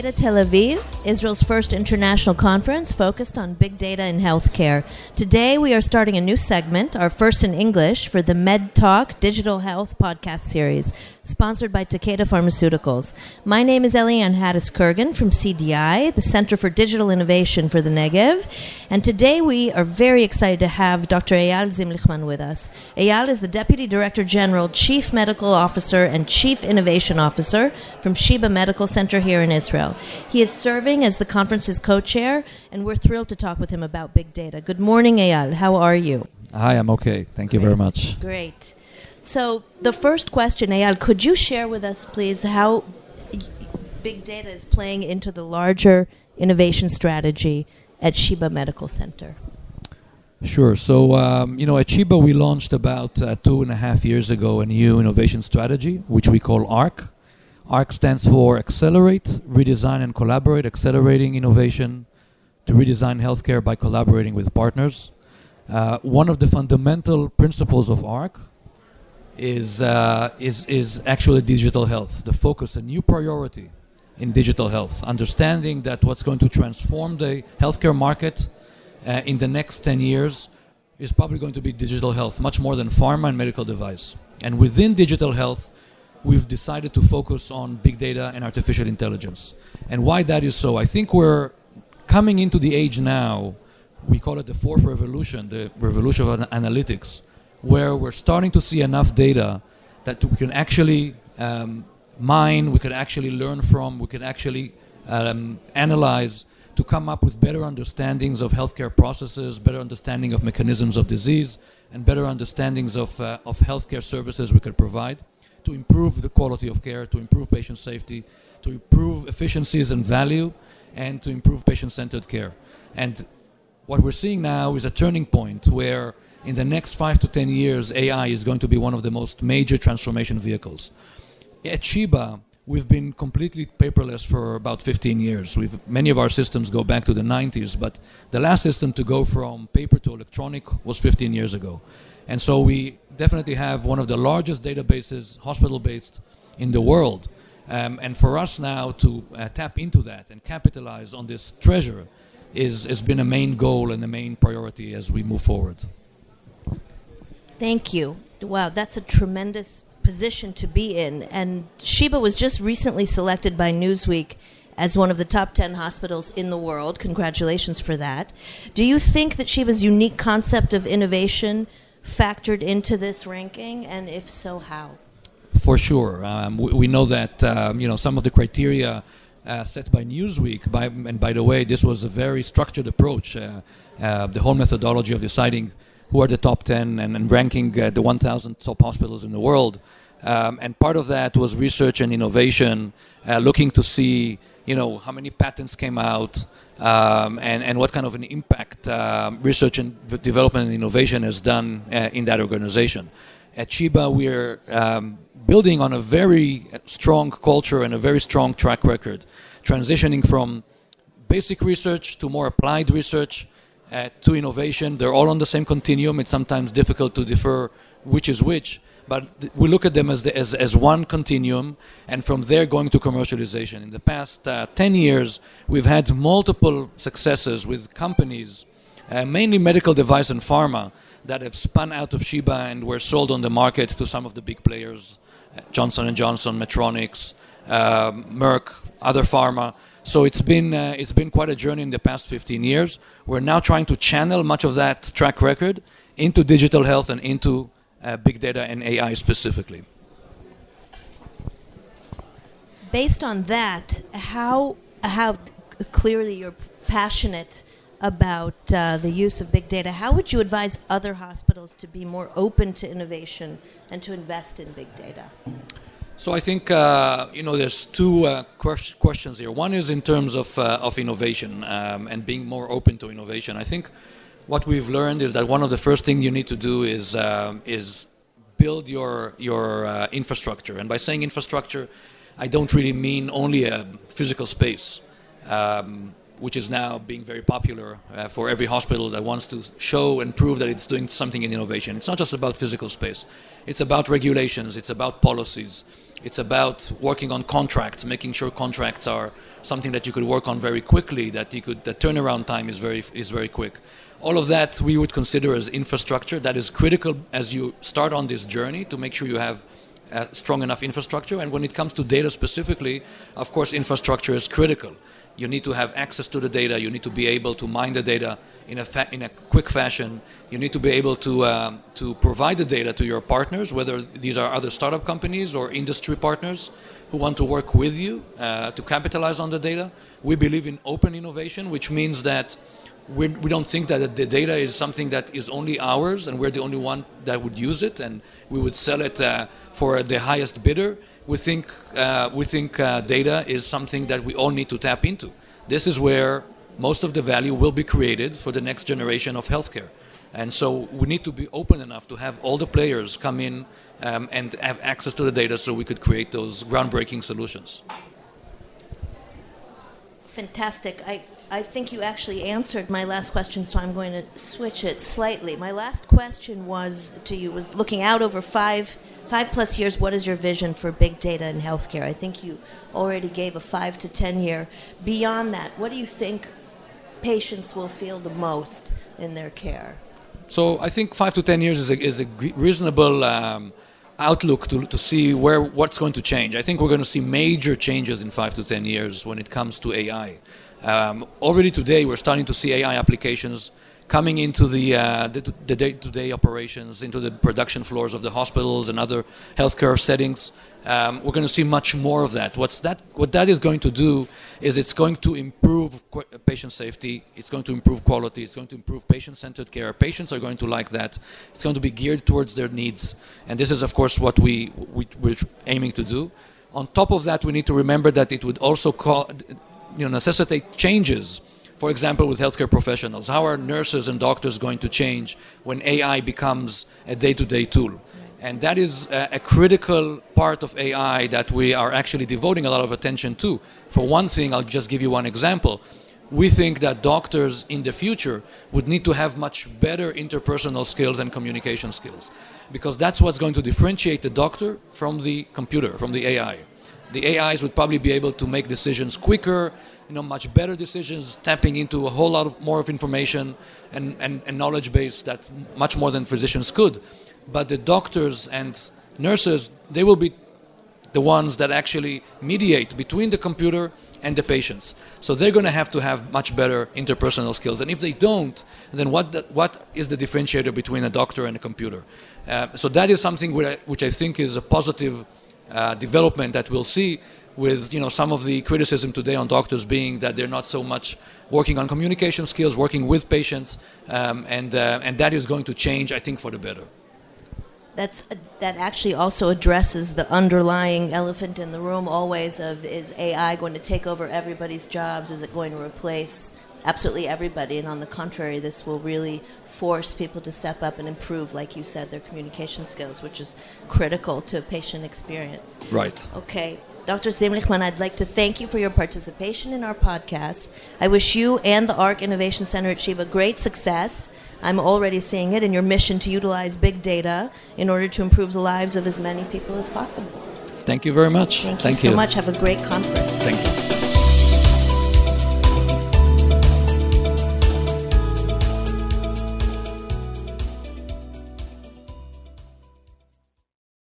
Tel Aviv, Israel's first international conference focused on big data in healthcare. Today we are starting a new segment, our first in English, for the Med Talk Digital Health podcast series, sponsored by Takeda Pharmaceuticals. My name is Eliane Hattis Kurgan from CDI, the Center for Digital Innovation for the Negev, and today we are very excited to have Dr. Eyal Zimlichman with us. Eyal is the Deputy Director General, Chief Medical Officer, and Chief Innovation Officer from Sheba Medical Center here in Israel. He is serving as the conference's co chair, and we're thrilled to talk with him about big data. Good morning, Eyal. How are you? Hi, I'm okay. Thank you very much. Great. So, the first question, Eyal, could you share with us, please, how big data is playing into the larger innovation strategy at Sheba Medical Center? Sure. So, um, you know, at Sheba, we launched about uh, two and a half years ago a new innovation strategy, which we call ARC. ARC stands for Accelerate, Redesign, and Collaborate, accelerating innovation to redesign healthcare by collaborating with partners. Uh, one of the fundamental principles of ARC is, uh, is, is actually digital health, the focus, a new priority in digital health, understanding that what's going to transform the healthcare market uh, in the next 10 years is probably going to be digital health, much more than pharma and medical device. And within digital health, we've decided to focus on big data and artificial intelligence. And why that is so, I think we're coming into the age now, we call it the fourth revolution, the revolution of analytics, where we're starting to see enough data that we can actually um, mine, we can actually learn from, we can actually um, analyze to come up with better understandings of healthcare processes, better understanding of mechanisms of disease, and better understandings of, uh, of healthcare services we could provide to improve the quality of care, to improve patient safety, to improve efficiencies and value, and to improve patient centered care. And what we're seeing now is a turning point where in the next five to ten years, AI is going to be one of the most major transformation vehicles. At Sheba, we've been completely paperless for about 15 years. We've, many of our systems go back to the 90s, but the last system to go from paper to electronic was 15 years ago. And so we definitely have one of the largest databases, hospital based, in the world. Um, and for us now to uh, tap into that and capitalize on this treasure is, has been a main goal and a main priority as we move forward. Thank you. Wow, that's a tremendous position to be in. And Sheba was just recently selected by Newsweek as one of the top 10 hospitals in the world. Congratulations for that. Do you think that Sheba's unique concept of innovation factored into this ranking? And if so, how? For sure. Um, we, we, know that um, you know some of the criteria uh, set by Newsweek, by, and by the way, this was a very structured approach. Uh, uh, the whole methodology of deciding who are the top 10 and, and ranking uh, the 1,000 top hospitals in the world. Um, and part of that was research and innovation, uh, looking to see, you know, how many patents came out, um, and, and what kind of an impact uh, research and development and innovation has done uh, in that organization. At Sheba, we're um, building on a very strong culture and a very strong track record, transitioning from basic research to more applied research, uh, to innovation. They're all on the same continuum. It's sometimes difficult to differ which is which, but we look at them as, the, as, as one continuum, and from there going to commercialization. In the past uh, 10 years, we've had multiple successes with companies, uh, mainly medical device and pharma, that have spun out of Sheba and were sold on the market to some of the big players, uh, Johnson & Johnson, Medtronic, uh, Merck, other pharma. So it's been, uh, it's been quite a journey in the past 15 years. We're now trying to channel much of that track record into digital health and into uh, big data and AI specifically. Based on that, how, how clearly you're passionate about uh, the use of big data, how would you advise other hospitals to be more open to innovation and to invest in big data? So I think uh, you know there's two uh, questions here. One is in terms of uh, of innovation um, and being more open to innovation. I think what we've learned is that one of the first things you need to do is um, is build your your uh, infrastructure. And by saying infrastructure, I don't really mean only a physical space. Um, which is now being very popular uh, for every hospital that wants to show and prove that it's doing something in innovation. It's not just about physical space, it's about regulations, it's about policies, it's about working on contracts, making sure contracts are something that you could work on very quickly, that you could the turnaround time is very is very quick. All of that we would consider as infrastructure that is critical as you start on this journey to make sure you have uh, strong enough infrastructure. And when it comes to data specifically, of course, infrastructure is critical you need to have access to the data. You need to be able to mine the data in a, fa- in a quick fashion. You need to be able to, uh, to provide the data to your partners, whether these are other startup companies or industry partners who want to work with you uh, to capitalize on the data. We believe in open innovation, which means that we, we don't think that the data is something that is only ours and we're the only one that would use it and we would sell it uh, for the highest bidder we think, uh, we think uh, data is something that we all need to tap into. This is where most of the value will be created for the next generation of healthcare. And so we need to be open enough to have all the players come in um, and have access to the data so we could create those groundbreaking solutions. Fantastic. I, I think you actually answered my last question, so I'm going to switch it slightly. My last question was to you was looking out over five five plus years, what is your vision for big data in healthcare? I think you already gave a five to ten year. Beyond that, what do you think patients will feel the most in their care? So I think five to ten years is a, is a reasonable um, outlook to, to see where what's going to change. I think we're going to see major changes in five to ten years when it comes to AI. Um, already today, we're starting to see AI applications coming into the, uh, the, the day-to-day operations, into the production floors of the hospitals and other healthcare settings. Um, we're going to see much more of that. What's that. What that is going to do is it's going to improve qu- patient safety, it's going to improve quality, it's going to improve patient centered care. Patients are going to like that. It's going to be geared towards their needs. And this is, of course, what we, we, we're aiming to do. On top of that, we need to remember that it would also call, you know, necessitate changes for example, with healthcare professionals? How are nurses and doctors going to change when AI becomes a day to day tool? And that is a, a, critical part of AI that we are actually devoting a lot of attention to. For one thing, I'll just give you one example. We think that doctors in the future would need to have much better interpersonal skills and communication skills because that's what's going to differentiate the doctor from the computer, from the AI. The AIs would probably be able to make decisions quicker, you know, much better decisions, tapping into a whole lot of more of information and, and, and knowledge base that much more than physicians could. But the doctors and nurses, they will be the ones that actually mediate between the computer and the patients. So they're going to have to have much better interpersonal skills. And if they don't, then what, the, what is the differentiator between a doctor and a computer? Uh, so that is something I, which I think is a positive uh, development that we'll see with you know some of the criticism today on doctors being that they're not so much working on communication skills, working with patients, um, and uh, and that is going to change, I think, for the better. That's that actually also addresses the underlying elephant in the room always of is AI going to take over everybody's jobs? Is it going to replace absolutely everybody? And on the contrary, this will really force people to step up and improve, like you said, their communication skills, which is critical to a patient experience. Right. Okay. Dr. Zimlichman, I'd like to thank you for your participation in our podcast. I wish you and the ARC Innovation Center at Sheba great success. I'm already seeing it in your mission to utilize big data in order to improve the lives of as many people as possible. Thank you very much. Thank you thank so you. much. Have a great conference.